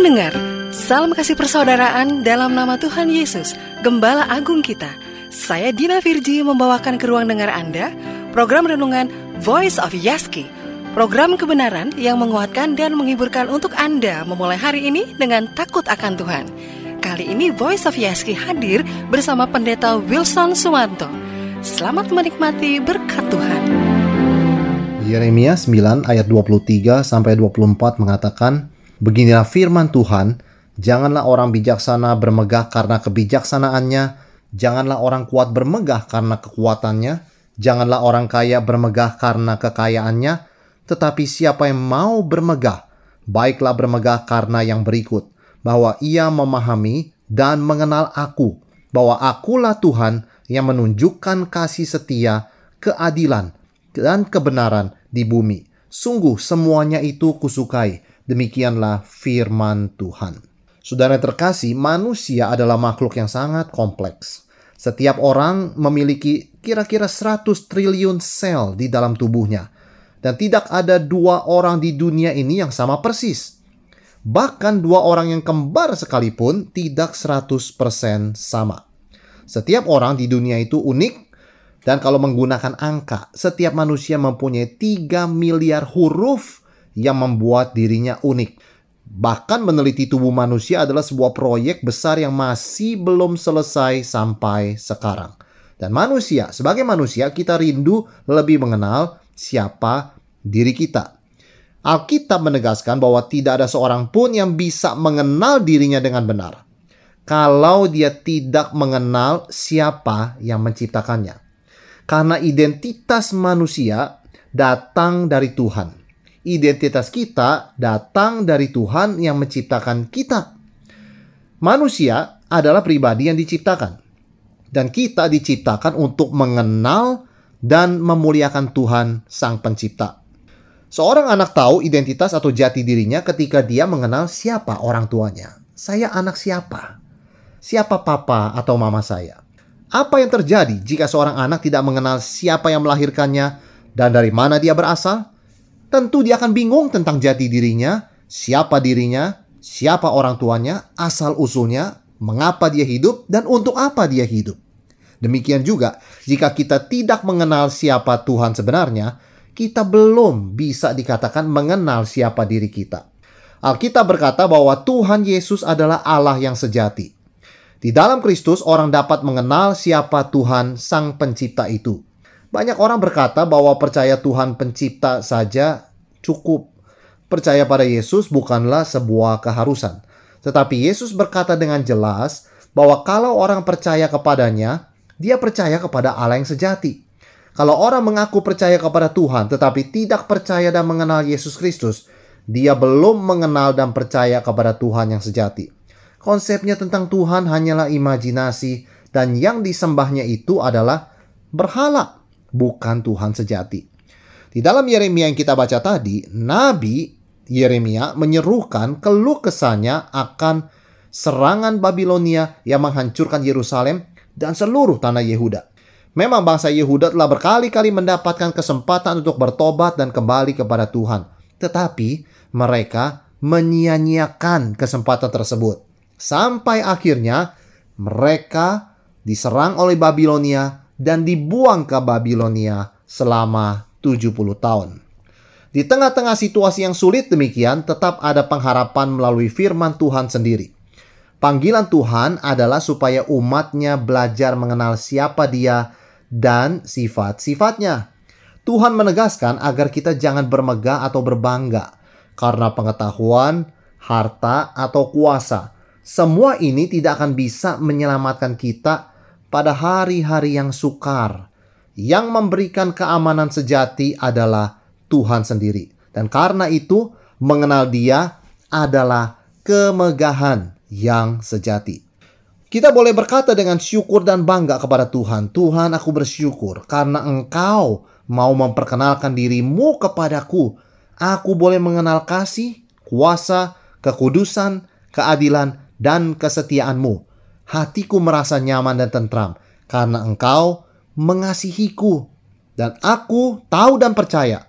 Pendengar, salam kasih persaudaraan dalam nama Tuhan Yesus, Gembala Agung kita. Saya Dina Virji membawakan ke ruang dengar Anda program renungan Voice of Yaski. Program kebenaran yang menguatkan dan menghiburkan untuk Anda memulai hari ini dengan takut akan Tuhan. Kali ini Voice of Yaski hadir bersama Pendeta Wilson Suwanto. Selamat menikmati berkat Tuhan. Yeremia 9 ayat 23 sampai 24 mengatakan, Beginilah firman Tuhan, janganlah orang bijaksana bermegah karena kebijaksanaannya, janganlah orang kuat bermegah karena kekuatannya, janganlah orang kaya bermegah karena kekayaannya, tetapi siapa yang mau bermegah, baiklah bermegah karena yang berikut, bahwa ia memahami dan mengenal aku, bahwa akulah Tuhan yang menunjukkan kasih setia, keadilan, dan kebenaran di bumi. Sungguh semuanya itu kusukai Demikianlah firman Tuhan. Saudara terkasih, manusia adalah makhluk yang sangat kompleks. Setiap orang memiliki kira-kira 100 triliun sel di dalam tubuhnya. Dan tidak ada dua orang di dunia ini yang sama persis. Bahkan dua orang yang kembar sekalipun tidak 100% sama. Setiap orang di dunia itu unik dan kalau menggunakan angka, setiap manusia mempunyai 3 miliar huruf yang membuat dirinya unik. Bahkan meneliti tubuh manusia adalah sebuah proyek besar yang masih belum selesai sampai sekarang. Dan manusia, sebagai manusia, kita rindu lebih mengenal siapa diri kita. Alkitab menegaskan bahwa tidak ada seorang pun yang bisa mengenal dirinya dengan benar kalau dia tidak mengenal siapa yang menciptakannya. Karena identitas manusia datang dari Tuhan identitas kita datang dari Tuhan yang menciptakan kita. Manusia adalah pribadi yang diciptakan, dan kita diciptakan untuk mengenal dan memuliakan Tuhan, Sang Pencipta. Seorang anak tahu identitas atau jati dirinya ketika dia mengenal siapa orang tuanya. Saya anak siapa? Siapa papa atau mama saya? Apa yang terjadi jika seorang anak tidak mengenal siapa yang melahirkannya dan dari mana dia berasal? Tentu dia akan bingung tentang jati dirinya, siapa dirinya, siapa orang tuanya, asal usulnya, mengapa dia hidup, dan untuk apa dia hidup. Demikian juga, jika kita tidak mengenal siapa Tuhan sebenarnya, kita belum bisa dikatakan mengenal siapa diri kita. Alkitab berkata bahwa Tuhan Yesus adalah Allah yang sejati. Di dalam Kristus, orang dapat mengenal siapa Tuhan Sang Pencipta itu. Banyak orang berkata bahwa percaya Tuhan pencipta saja cukup. Percaya pada Yesus bukanlah sebuah keharusan. Tetapi Yesus berkata dengan jelas bahwa kalau orang percaya kepadanya, dia percaya kepada Allah yang sejati. Kalau orang mengaku percaya kepada Tuhan tetapi tidak percaya dan mengenal Yesus Kristus, dia belum mengenal dan percaya kepada Tuhan yang sejati. Konsepnya tentang Tuhan hanyalah imajinasi dan yang disembahnya itu adalah berhala bukan Tuhan sejati. Di dalam Yeremia yang kita baca tadi, Nabi Yeremia menyerukan keluh kesahnya akan serangan Babilonia yang menghancurkan Yerusalem dan seluruh tanah Yehuda. Memang bangsa Yehuda telah berkali-kali mendapatkan kesempatan untuk bertobat dan kembali kepada Tuhan. Tetapi mereka menyia-nyiakan kesempatan tersebut. Sampai akhirnya mereka diserang oleh Babilonia dan dibuang ke Babilonia selama 70 tahun. Di tengah-tengah situasi yang sulit demikian, tetap ada pengharapan melalui firman Tuhan sendiri. Panggilan Tuhan adalah supaya umatnya belajar mengenal siapa dia dan sifat-sifatnya. Tuhan menegaskan agar kita jangan bermegah atau berbangga karena pengetahuan, harta, atau kuasa. Semua ini tidak akan bisa menyelamatkan kita pada hari-hari yang sukar. Yang memberikan keamanan sejati adalah Tuhan sendiri. Dan karena itu, mengenal Dia adalah kemegahan yang sejati. Kita boleh berkata dengan syukur dan bangga kepada Tuhan, Tuhan aku bersyukur karena engkau mau memperkenalkan dirimu kepadaku. Aku boleh mengenal kasih, kuasa, kekudusan, keadilan, dan kesetiaanmu hatiku merasa nyaman dan tentram karena engkau mengasihiku. Dan aku tahu dan percaya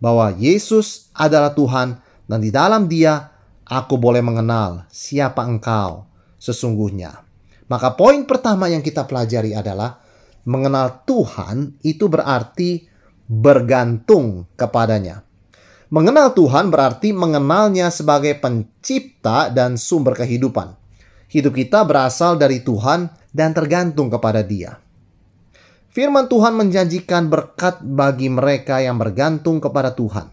bahwa Yesus adalah Tuhan dan di dalam dia aku boleh mengenal siapa engkau sesungguhnya. Maka poin pertama yang kita pelajari adalah mengenal Tuhan itu berarti bergantung kepadanya. Mengenal Tuhan berarti mengenalnya sebagai pencipta dan sumber kehidupan. Hidup kita berasal dari Tuhan dan tergantung kepada Dia. Firman Tuhan menjanjikan berkat bagi mereka yang bergantung kepada Tuhan.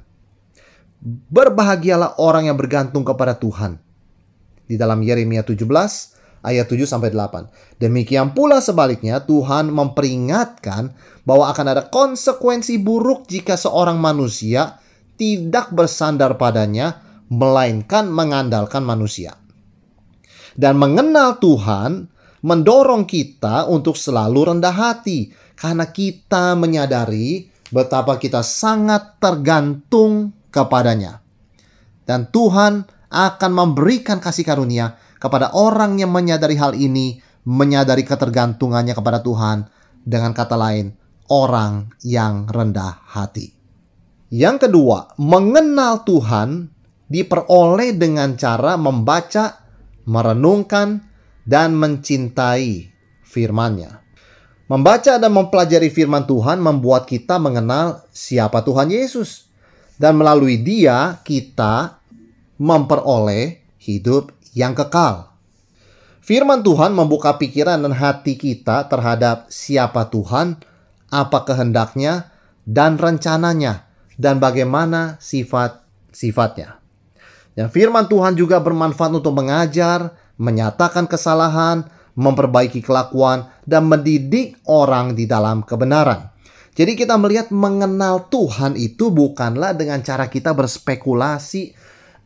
Berbahagialah orang yang bergantung kepada Tuhan. Di dalam Yeremia 17 ayat 7 sampai 8. Demikian pula sebaliknya Tuhan memperingatkan bahwa akan ada konsekuensi buruk jika seorang manusia tidak bersandar padanya, melainkan mengandalkan manusia. Dan mengenal Tuhan mendorong kita untuk selalu rendah hati, karena kita menyadari betapa kita sangat tergantung kepadanya. Dan Tuhan akan memberikan kasih karunia kepada orang yang menyadari hal ini, menyadari ketergantungannya kepada Tuhan, dengan kata lain, orang yang rendah hati. Yang kedua, mengenal Tuhan diperoleh dengan cara membaca, merenungkan, dan mencintai firman-Nya. Membaca dan mempelajari firman Tuhan membuat kita mengenal siapa Tuhan Yesus. Dan melalui dia kita memperoleh hidup yang kekal. Firman Tuhan membuka pikiran dan hati kita terhadap siapa Tuhan, apa kehendaknya, dan rencananya dan bagaimana sifat-sifatnya. Yang firman Tuhan juga bermanfaat untuk mengajar, menyatakan kesalahan, memperbaiki kelakuan, dan mendidik orang di dalam kebenaran. Jadi kita melihat mengenal Tuhan itu bukanlah dengan cara kita berspekulasi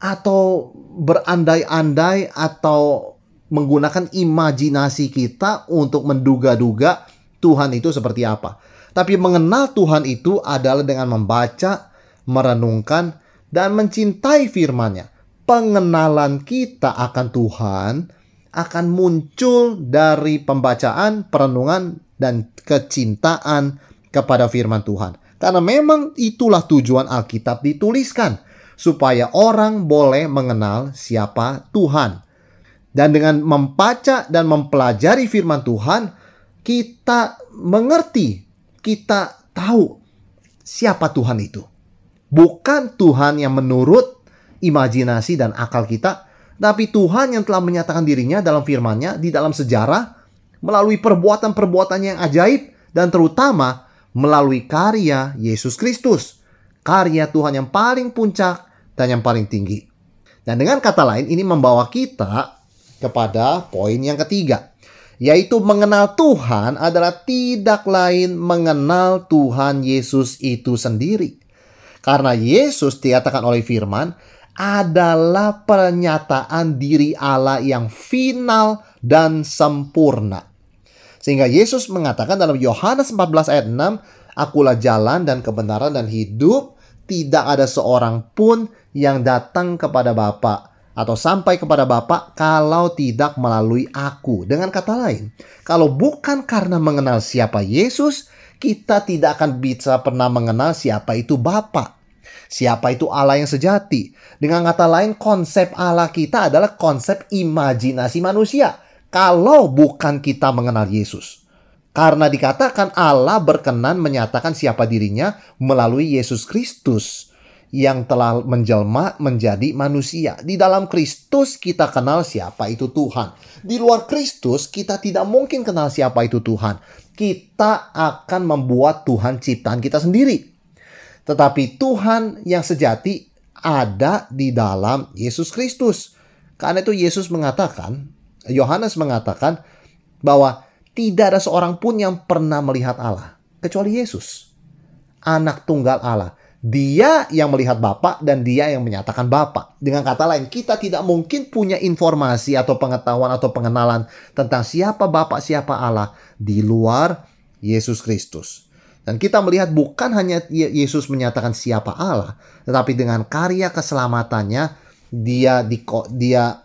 atau berandai-andai atau menggunakan imajinasi kita untuk menduga-duga Tuhan itu seperti apa. Tapi mengenal Tuhan itu adalah dengan membaca, merenungkan, dan mencintai firman-Nya. Pengenalan kita akan Tuhan akan muncul dari pembacaan, perenungan, dan kecintaan kepada firman Tuhan. Karena memang itulah tujuan Alkitab dituliskan, supaya orang boleh mengenal siapa Tuhan. Dan dengan membaca dan mempelajari firman Tuhan, kita mengerti kita tahu siapa Tuhan itu. Bukan Tuhan yang menurut imajinasi dan akal kita, tapi Tuhan yang telah menyatakan dirinya dalam firman-Nya di dalam sejarah melalui perbuatan-perbuatan yang ajaib dan terutama melalui karya Yesus Kristus. Karya Tuhan yang paling puncak dan yang paling tinggi. Dan dengan kata lain ini membawa kita kepada poin yang ketiga yaitu mengenal Tuhan adalah tidak lain mengenal Tuhan Yesus itu sendiri. Karena Yesus dikatakan oleh firman adalah pernyataan diri Allah yang final dan sempurna. Sehingga Yesus mengatakan dalam Yohanes 14 ayat 6, Akulah jalan dan kebenaran dan hidup, tidak ada seorang pun yang datang kepada Bapa atau sampai kepada Bapa kalau tidak melalui aku. Dengan kata lain, kalau bukan karena mengenal siapa Yesus, kita tidak akan bisa pernah mengenal siapa itu Bapa. Siapa itu Allah yang sejati? Dengan kata lain, konsep Allah kita adalah konsep imajinasi manusia. Kalau bukan kita mengenal Yesus. Karena dikatakan Allah berkenan menyatakan siapa dirinya melalui Yesus Kristus yang telah menjelma menjadi manusia. Di dalam Kristus kita kenal siapa itu Tuhan. Di luar Kristus kita tidak mungkin kenal siapa itu Tuhan. Kita akan membuat Tuhan ciptaan kita sendiri. Tetapi Tuhan yang sejati ada di dalam Yesus Kristus. Karena itu Yesus mengatakan, Yohanes mengatakan bahwa tidak ada seorang pun yang pernah melihat Allah kecuali Yesus, anak tunggal Allah dia yang melihat Bapak dan dia yang menyatakan Bapak. Dengan kata lain, kita tidak mungkin punya informasi atau pengetahuan atau pengenalan tentang siapa Bapak, siapa Allah di luar Yesus Kristus. Dan kita melihat bukan hanya Yesus menyatakan siapa Allah, tetapi dengan karya keselamatannya dia di, dia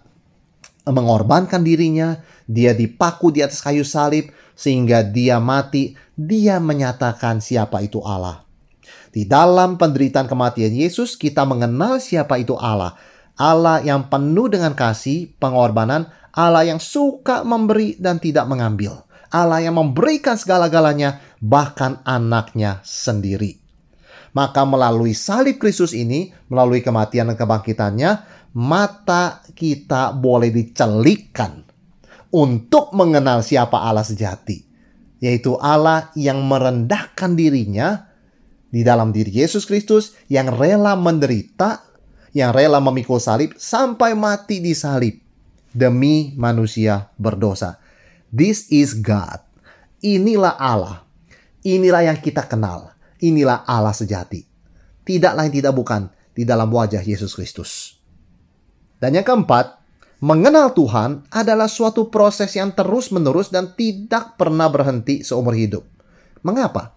mengorbankan dirinya, dia dipaku di atas kayu salib sehingga dia mati, dia menyatakan siapa itu Allah. Di dalam penderitaan kematian Yesus, kita mengenal siapa itu Allah. Allah yang penuh dengan kasih, pengorbanan, Allah yang suka memberi dan tidak mengambil. Allah yang memberikan segala-galanya, bahkan anaknya sendiri. Maka melalui salib Kristus ini, melalui kematian dan kebangkitannya, mata kita boleh dicelikkan untuk mengenal siapa Allah sejati, yaitu Allah yang merendahkan dirinya di dalam diri Yesus Kristus yang rela menderita, yang rela memikul salib sampai mati di salib demi manusia berdosa. This is God. Inilah Allah. Inilah yang kita kenal. Inilah Allah sejati. Tidak lain tidak bukan di dalam wajah Yesus Kristus. Dan yang keempat, mengenal Tuhan adalah suatu proses yang terus-menerus dan tidak pernah berhenti seumur hidup. Mengapa?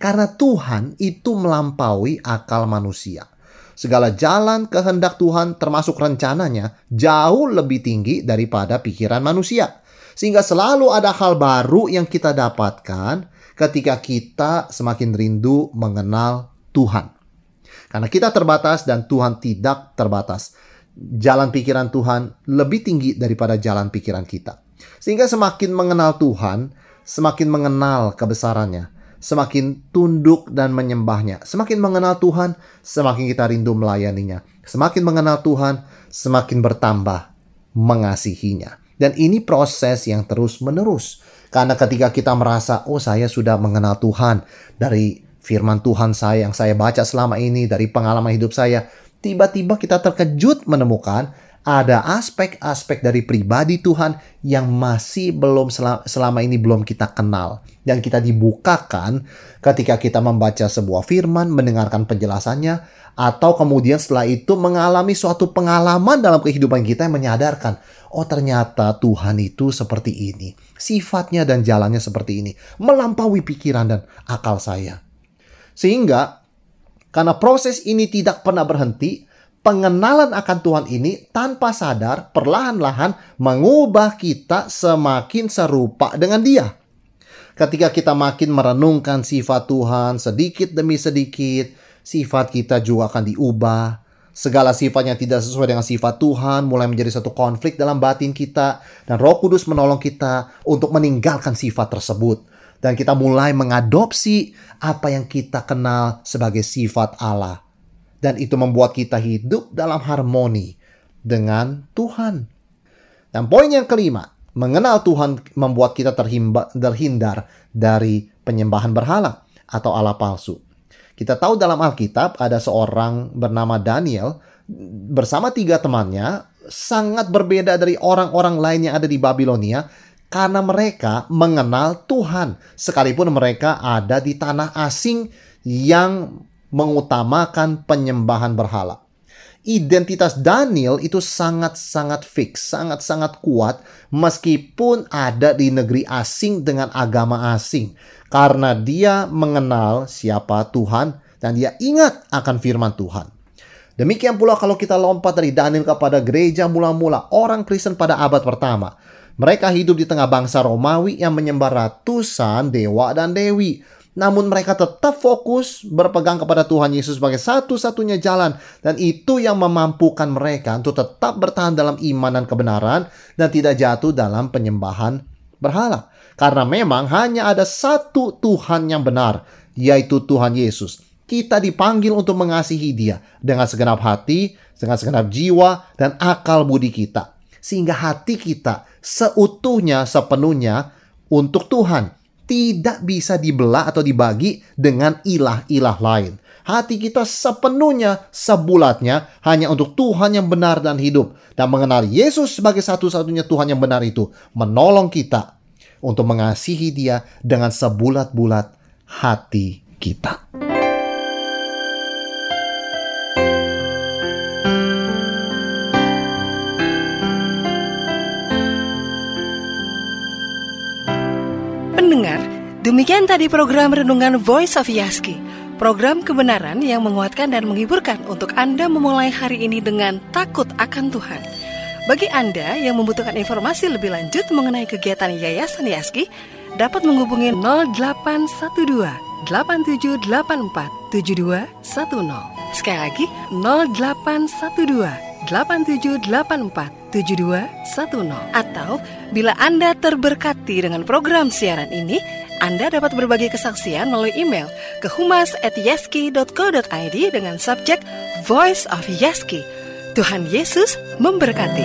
Karena Tuhan itu melampaui akal manusia. Segala jalan kehendak Tuhan termasuk rencananya jauh lebih tinggi daripada pikiran manusia. Sehingga selalu ada hal baru yang kita dapatkan ketika kita semakin rindu mengenal Tuhan. Karena kita terbatas dan Tuhan tidak terbatas jalan pikiran Tuhan lebih tinggi daripada jalan pikiran kita. Sehingga semakin mengenal Tuhan, semakin mengenal kebesarannya, semakin tunduk dan menyembahnya. Semakin mengenal Tuhan, semakin kita rindu melayaninya. Semakin mengenal Tuhan, semakin bertambah mengasihinya. Dan ini proses yang terus-menerus. Karena ketika kita merasa, oh saya sudah mengenal Tuhan dari firman Tuhan saya yang saya baca selama ini, dari pengalaman hidup saya, tiba-tiba kita terkejut menemukan ada aspek-aspek dari pribadi Tuhan yang masih belum selama ini belum kita kenal. Dan kita dibukakan ketika kita membaca sebuah firman, mendengarkan penjelasannya atau kemudian setelah itu mengalami suatu pengalaman dalam kehidupan kita yang menyadarkan, oh ternyata Tuhan itu seperti ini, sifatnya dan jalannya seperti ini, melampaui pikiran dan akal saya. Sehingga karena proses ini tidak pernah berhenti, pengenalan akan Tuhan ini tanpa sadar perlahan-lahan mengubah kita semakin serupa dengan Dia. Ketika kita makin merenungkan sifat Tuhan sedikit demi sedikit, sifat kita juga akan diubah. Segala sifatnya tidak sesuai dengan sifat Tuhan mulai menjadi satu konflik dalam batin kita dan Roh Kudus menolong kita untuk meninggalkan sifat tersebut dan kita mulai mengadopsi apa yang kita kenal sebagai sifat Allah. Dan itu membuat kita hidup dalam harmoni dengan Tuhan. Dan poin yang kelima, mengenal Tuhan membuat kita terhindar dari penyembahan berhala atau Allah palsu. Kita tahu dalam Alkitab ada seorang bernama Daniel bersama tiga temannya sangat berbeda dari orang-orang lain yang ada di Babilonia karena mereka mengenal Tuhan, sekalipun mereka ada di tanah asing yang mengutamakan penyembahan berhala. Identitas Daniel itu sangat-sangat fix, sangat-sangat kuat meskipun ada di negeri asing dengan agama asing. Karena dia mengenal siapa Tuhan dan dia ingat akan firman Tuhan. Demikian pula kalau kita lompat dari Daniel kepada gereja mula-mula orang Kristen pada abad pertama. Mereka hidup di tengah bangsa Romawi yang menyembah ratusan dewa dan dewi. Namun mereka tetap fokus berpegang kepada Tuhan Yesus sebagai satu-satunya jalan. Dan itu yang memampukan mereka untuk tetap bertahan dalam iman dan kebenaran dan tidak jatuh dalam penyembahan berhala. Karena memang hanya ada satu Tuhan yang benar, yaitu Tuhan Yesus. Kita dipanggil untuk mengasihi dia dengan segenap hati, dengan segenap jiwa, dan akal budi kita sehingga hati kita seutuhnya sepenuhnya untuk Tuhan tidak bisa dibelah atau dibagi dengan ilah-ilah lain. Hati kita sepenuhnya, sebulatnya hanya untuk Tuhan yang benar dan hidup. Dan mengenal Yesus sebagai satu-satunya Tuhan yang benar itu menolong kita untuk mengasihi dia dengan sebulat-bulat hati kita. Demikian tadi program Renungan Voice of Yaski. Program kebenaran yang menguatkan dan menghiburkan untuk Anda memulai hari ini dengan takut akan Tuhan. Bagi Anda yang membutuhkan informasi lebih lanjut mengenai kegiatan Yayasan Yaski, dapat menghubungi 0812 8784 7210. Sekali lagi 0812 8784 7210 atau bila Anda terberkati dengan program siaran ini, Anda dapat berbagi kesaksian melalui email ke humas@yaski.co.id dengan subjek Voice of Yaski. Tuhan Yesus memberkati.